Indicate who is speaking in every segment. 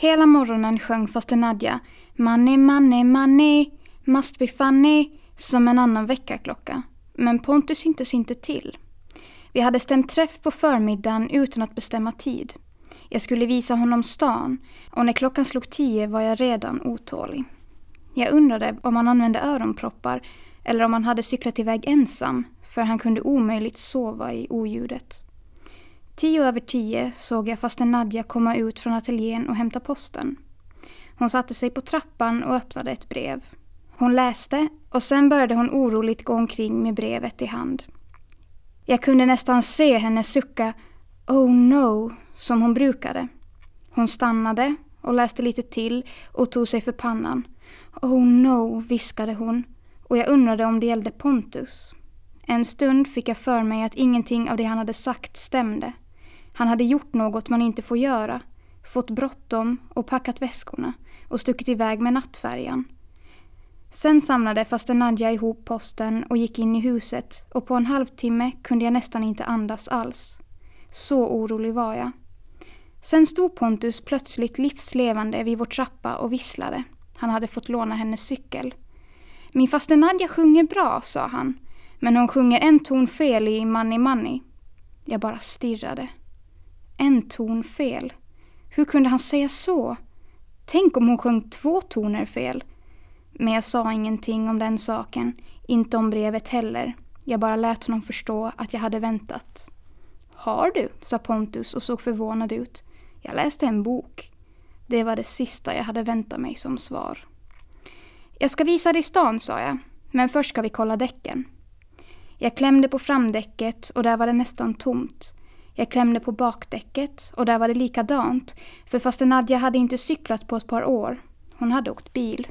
Speaker 1: Hela morgonen sjöng faster Nadja Money, money, money, must be funny som en annan väckarklocka. Men Pontus syntes inte till. Vi hade stämt träff på förmiddagen utan att bestämma tid. Jag skulle visa honom stan och när klockan slog tio var jag redan otålig. Jag undrade om han använde öronproppar eller om han hade cyklat iväg ensam för han kunde omöjligt sova i oljudet. Tio över tio såg jag fasten Nadja komma ut från ateljén och hämta posten. Hon satte sig på trappan och öppnade ett brev. Hon läste och sen började hon oroligt gå omkring med brevet i hand. Jag kunde nästan se henne sucka Oh no, som hon brukade. Hon stannade och läste lite till och tog sig för pannan. Oh no, viskade hon och jag undrade om det gällde Pontus. En stund fick jag för mig att ingenting av det han hade sagt stämde. Han hade gjort något man inte får göra, fått bråttom och packat väskorna och stuckit iväg med nattfärjan. Sen samlade faster Nadja ihop posten och gick in i huset och på en halvtimme kunde jag nästan inte andas alls. Så orolig var jag. Sen stod Pontus plötsligt livslevande vid vår trappa och visslade. Han hade fått låna hennes cykel. Min faster Nadja sjunger bra, sa han. Men hon sjunger en ton fel i Money Money. Jag bara stirrade. En ton fel. Hur kunde han säga så? Tänk om hon sjöng två toner fel. Men jag sa ingenting om den saken, inte om brevet heller. Jag bara lät honom förstå att jag hade väntat. Har du? sa Pontus och såg förvånad ut. Jag läste en bok. Det var det sista jag hade väntat mig som svar. Jag ska visa dig stan, sa jag. Men först ska vi kolla däcken. Jag klämde på framdäcket och där var det nästan tomt. Jag klämde på bakdäcket och där var det likadant. För fastän Nadja hade inte cyklat på ett par år. Hon hade åkt bil.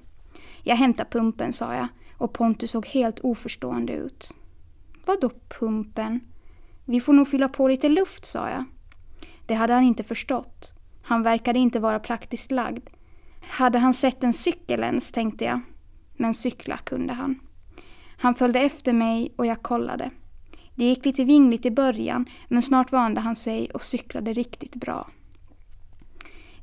Speaker 1: Jag hämtar pumpen, sa jag och Pontus såg helt oförstående ut. Vadå pumpen? Vi får nog fylla på lite luft, sa jag. Det hade han inte förstått. Han verkade inte vara praktiskt lagd. Hade han sett en cykel ens, tänkte jag. Men cykla kunde han. Han följde efter mig och jag kollade. Det gick lite vingligt i början men snart vande han sig och cyklade riktigt bra.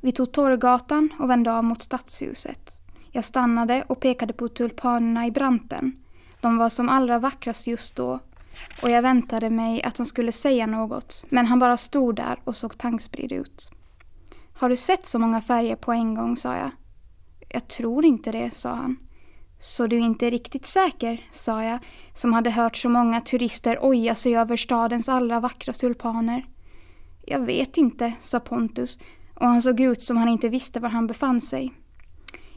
Speaker 1: Vi tog Torggatan och vände av mot stadshuset. Jag stannade och pekade på tulpanerna i branten. De var som allra vackrast just då och jag väntade mig att han skulle säga något men han bara stod där och såg tankspridd ut. Har du sett så många färger på en gång, sa jag. Jag tror inte det, sa han. Så du är inte riktigt säker, sa jag, som hade hört så många turister oja sig över stadens allra vackra tulpaner. Jag vet inte, sa Pontus och han såg ut som han inte visste var han befann sig.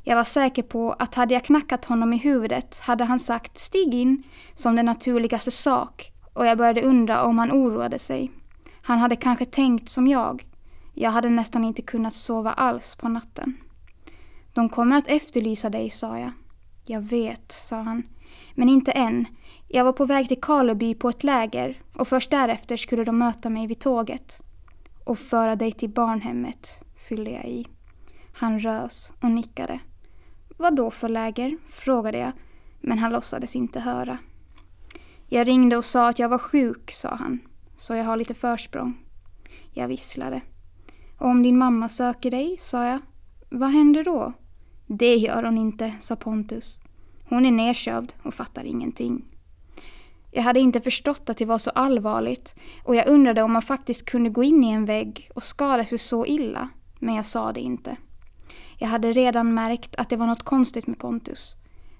Speaker 1: Jag var säker på att hade jag knackat honom i huvudet hade han sagt stig in som den naturligaste sak och jag började undra om han oroade sig. Han hade kanske tänkt som jag. Jag hade nästan inte kunnat sova alls på natten. De kommer att efterlysa dig, sa jag. Jag vet, sa han. Men inte än. Jag var på väg till Karleby på ett läger och först därefter skulle de möta mig vid tåget. Och föra dig till barnhemmet, fyllde jag i. Han rös och nickade. Vad då för läger? frågade jag, men han låtsades inte höra. Jag ringde och sa att jag var sjuk, sa han, så jag har lite försprång. Jag visslade. Och om din mamma söker dig, sa jag, vad händer då? Det gör hon inte, sa Pontus. Hon är nedkövd och fattar ingenting. Jag hade inte förstått att det var så allvarligt och jag undrade om man faktiskt kunde gå in i en vägg och skada sig så illa, men jag sa det inte. Jag hade redan märkt att det var något konstigt med Pontus.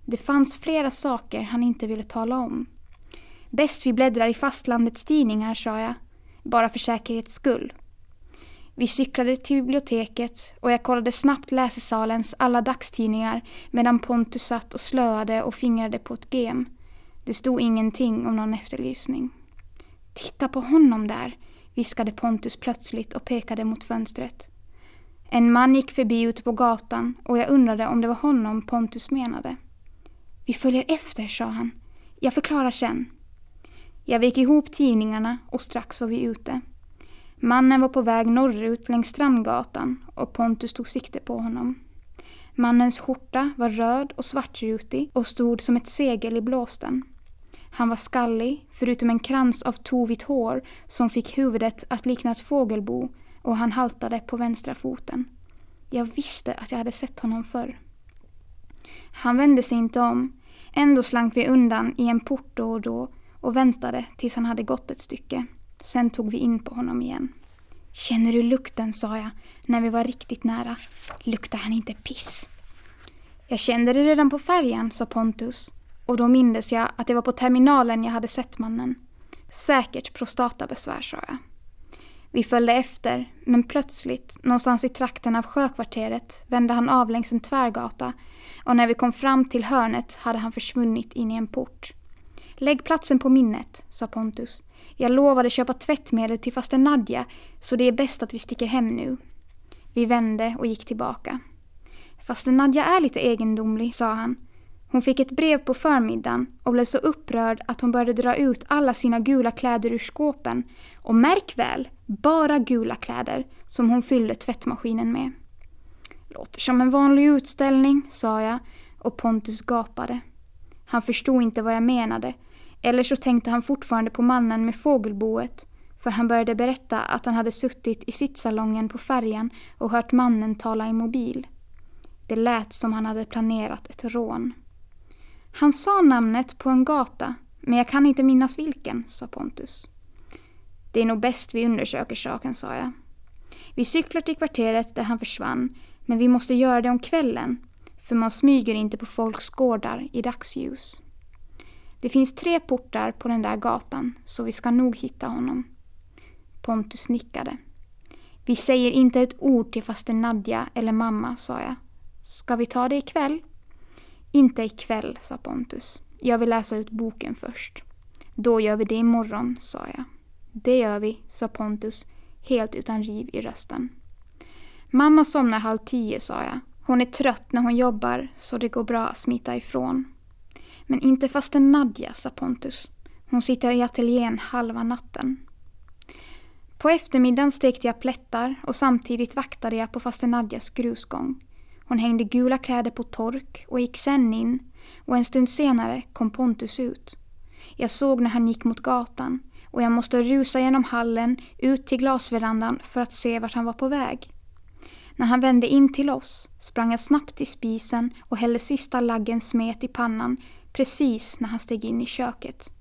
Speaker 1: Det fanns flera saker han inte ville tala om. Bäst vi bläddrar i fastlandets tidningar, sa jag. Bara för säkerhets skull. Vi cyklade till biblioteket och jag kollade snabbt läsesalens alla dagstidningar medan Pontus satt och slöade och fingrade på ett gem. Det stod ingenting om någon efterlysning. Titta på honom där, viskade Pontus plötsligt och pekade mot fönstret. En man gick förbi ute på gatan och jag undrade om det var honom Pontus menade. Vi följer efter, sa han. Jag förklarar sen. Jag vek ihop tidningarna och strax var vi ute. Mannen var på väg norrut längs Strandgatan och Pontus tog sikte på honom. Mannens skjorta var röd och svartrutig och stod som ett segel i blåsten. Han var skallig, förutom en krans av tovigt hår som fick huvudet att likna ett fågelbo och han haltade på vänstra foten. Jag visste att jag hade sett honom förr. Han vände sig inte om. Ändå slank vi undan i en port då och då och väntade tills han hade gått ett stycke. Sen tog vi in på honom igen. Känner du lukten, sa jag när vi var riktigt nära. Luktar han inte piss? Jag kände det redan på färjan, sa Pontus. Och då mindes jag att det var på terminalen jag hade sett mannen. Säkert prostatabesvär, sa jag. Vi följde efter, men plötsligt, någonstans i trakten av sjökvarteret, vände han av längs en tvärgata och när vi kom fram till hörnet hade han försvunnit in i en port. Lägg platsen på minnet, sa Pontus. Jag lovade köpa tvättmedel till faster Nadja, så det är bäst att vi sticker hem nu. Vi vände och gick tillbaka. Faster Nadja är lite egendomlig, sa han. Hon fick ett brev på förmiddagen och blev så upprörd att hon började dra ut alla sina gula kläder ur skåpen. Och märk väl, bara gula kläder som hon fyllde tvättmaskinen med. Låter som en vanlig utställning, sa jag och Pontus gapade. Han förstod inte vad jag menade eller så tänkte han fortfarande på mannen med fågelboet för han började berätta att han hade suttit i sittsalongen på färjan och hört mannen tala i mobil. Det lät som han hade planerat ett rån. Han sa namnet på en gata, men jag kan inte minnas vilken, sa Pontus. Det är nog bäst vi undersöker saken, sa jag. Vi cyklar till kvarteret där han försvann, men vi måste göra det om kvällen, för man smyger inte på folks gårdar i dagsljus. Det finns tre portar på den där gatan, så vi ska nog hitta honom. Pontus nickade. Vi säger inte ett ord till faster Nadja eller mamma, sa jag. Ska vi ta det ikväll? Inte ikväll, sa Pontus. Jag vill läsa ut boken först. Då gör vi det imorgon, sa jag. Det gör vi, sa Pontus, helt utan riv i rösten. Mamma somnar halv tio, sa jag. Hon är trött när hon jobbar, så det går bra att smita ifrån. Men inte fasten Nadja, sa Pontus. Hon sitter i ateljén halva natten. På eftermiddagen stekte jag plättar och samtidigt vaktade jag på fasten Nadjas grusgång. Hon hängde gula kläder på tork och gick sen in och en stund senare kom Pontus ut. Jag såg när han gick mot gatan och jag måste rusa genom hallen ut till glasverandan för att se vart han var på väg. När han vände in till oss sprang jag snabbt till spisen och hällde sista laggen smet i pannan precis när han steg in i köket.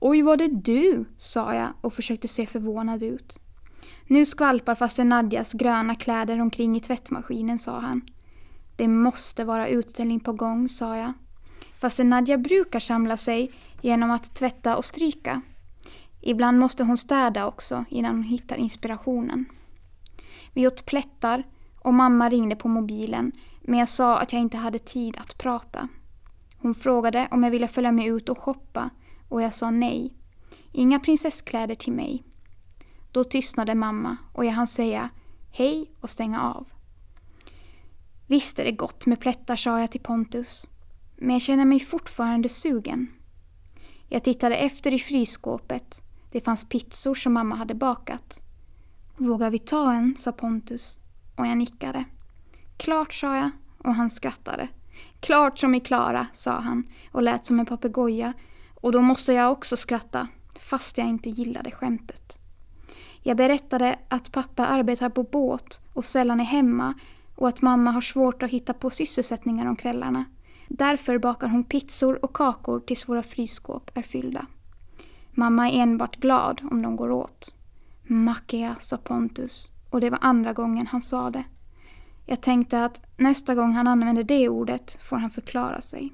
Speaker 1: Oj, var det du? sa jag och försökte se förvånad ut. Nu skvalpar faster Nadjas gröna kläder omkring i tvättmaskinen, sa han. Det måste vara utställning på gång, sa jag. Faster Nadja brukar samla sig genom att tvätta och stryka. Ibland måste hon städa också innan hon hittar inspirationen. Vi åt plättar och mamma ringde på mobilen men jag sa att jag inte hade tid att prata. Hon frågade om jag ville följa med ut och shoppa och jag sa nej. Inga prinsesskläder till mig. Då tystnade mamma och jag hann säga hej och stänga av. Visst är det gott med plättar, sa jag till Pontus. Men jag känner mig fortfarande sugen. Jag tittade efter i frysskåpet. Det fanns pizzor som mamma hade bakat. Vågar vi ta en? sa Pontus. Och jag nickade. Klart, sa jag och han skrattade. Klart som i Klara, sa han och lät som en papegoja. Och då måste jag också skratta, fast jag inte gillade skämtet. Jag berättade att pappa arbetar på båt och sällan är hemma och att mamma har svårt att hitta på sysselsättningar om kvällarna. Därför bakar hon pizzor och kakor tills våra frysskåp är fyllda. Mamma är enbart glad om de går åt. Mackia, sa Pontus och det var andra gången han sa det. Jag tänkte att nästa gång han använder det ordet får han förklara sig.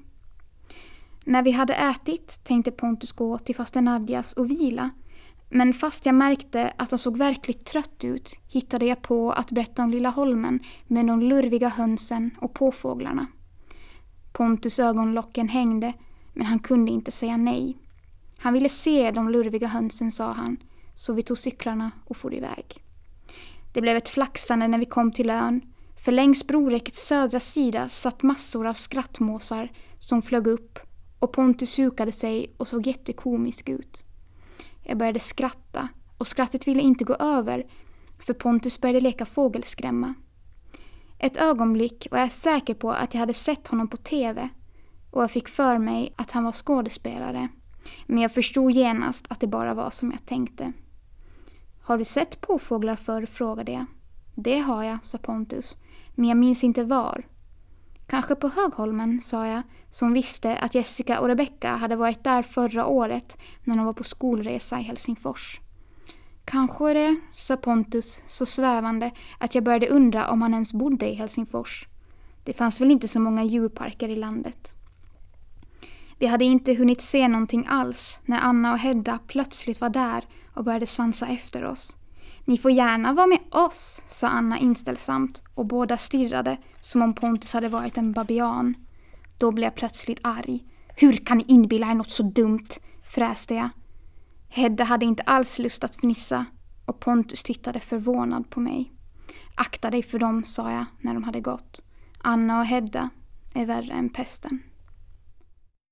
Speaker 1: När vi hade ätit tänkte Pontus gå till faster Nadjas och vila. Men fast jag märkte att han såg verkligt trött ut hittade jag på att berätta om Lilla Holmen med de lurviga hönsen och påfåglarna. Pontus ögonlocken hängde men han kunde inte säga nej. Han ville se de lurviga hönsen sa han, så vi tog cyklarna och for iväg. Det blev ett flaxande när vi kom till ön för längs broräckets södra sida satt massor av skrattmåsar som flög upp och Pontus hukade sig och såg jättekomisk ut. Jag började skratta och skrattet ville inte gå över för Pontus började leka fågelskrämma. Ett ögonblick var jag säker på att jag hade sett honom på TV och jag fick för mig att han var skådespelare. Men jag förstod genast att det bara var som jag tänkte. Har du sett påfåglar förr? frågade jag. Det har jag, sa Pontus men jag minns inte var. Kanske på Högholmen, sa jag, som visste att Jessica och Rebecca hade varit där förra året när de var på skolresa i Helsingfors. Kanske det, sa Pontus så svävande att jag började undra om han ens bodde i Helsingfors. Det fanns väl inte så många djurparker i landet. Vi hade inte hunnit se någonting alls när Anna och Hedda plötsligt var där och började svansa efter oss. Ni får gärna vara med oss, sa Anna inställsamt och båda stirrade som om Pontus hade varit en babian. Då blev jag plötsligt arg. Hur kan ni inbilla er något så dumt? fräste jag. Hedda hade inte alls lust att fnissa och Pontus tittade förvånad på mig. Akta dig för dem, sa jag när de hade gått. Anna och Hedda är värre än pesten.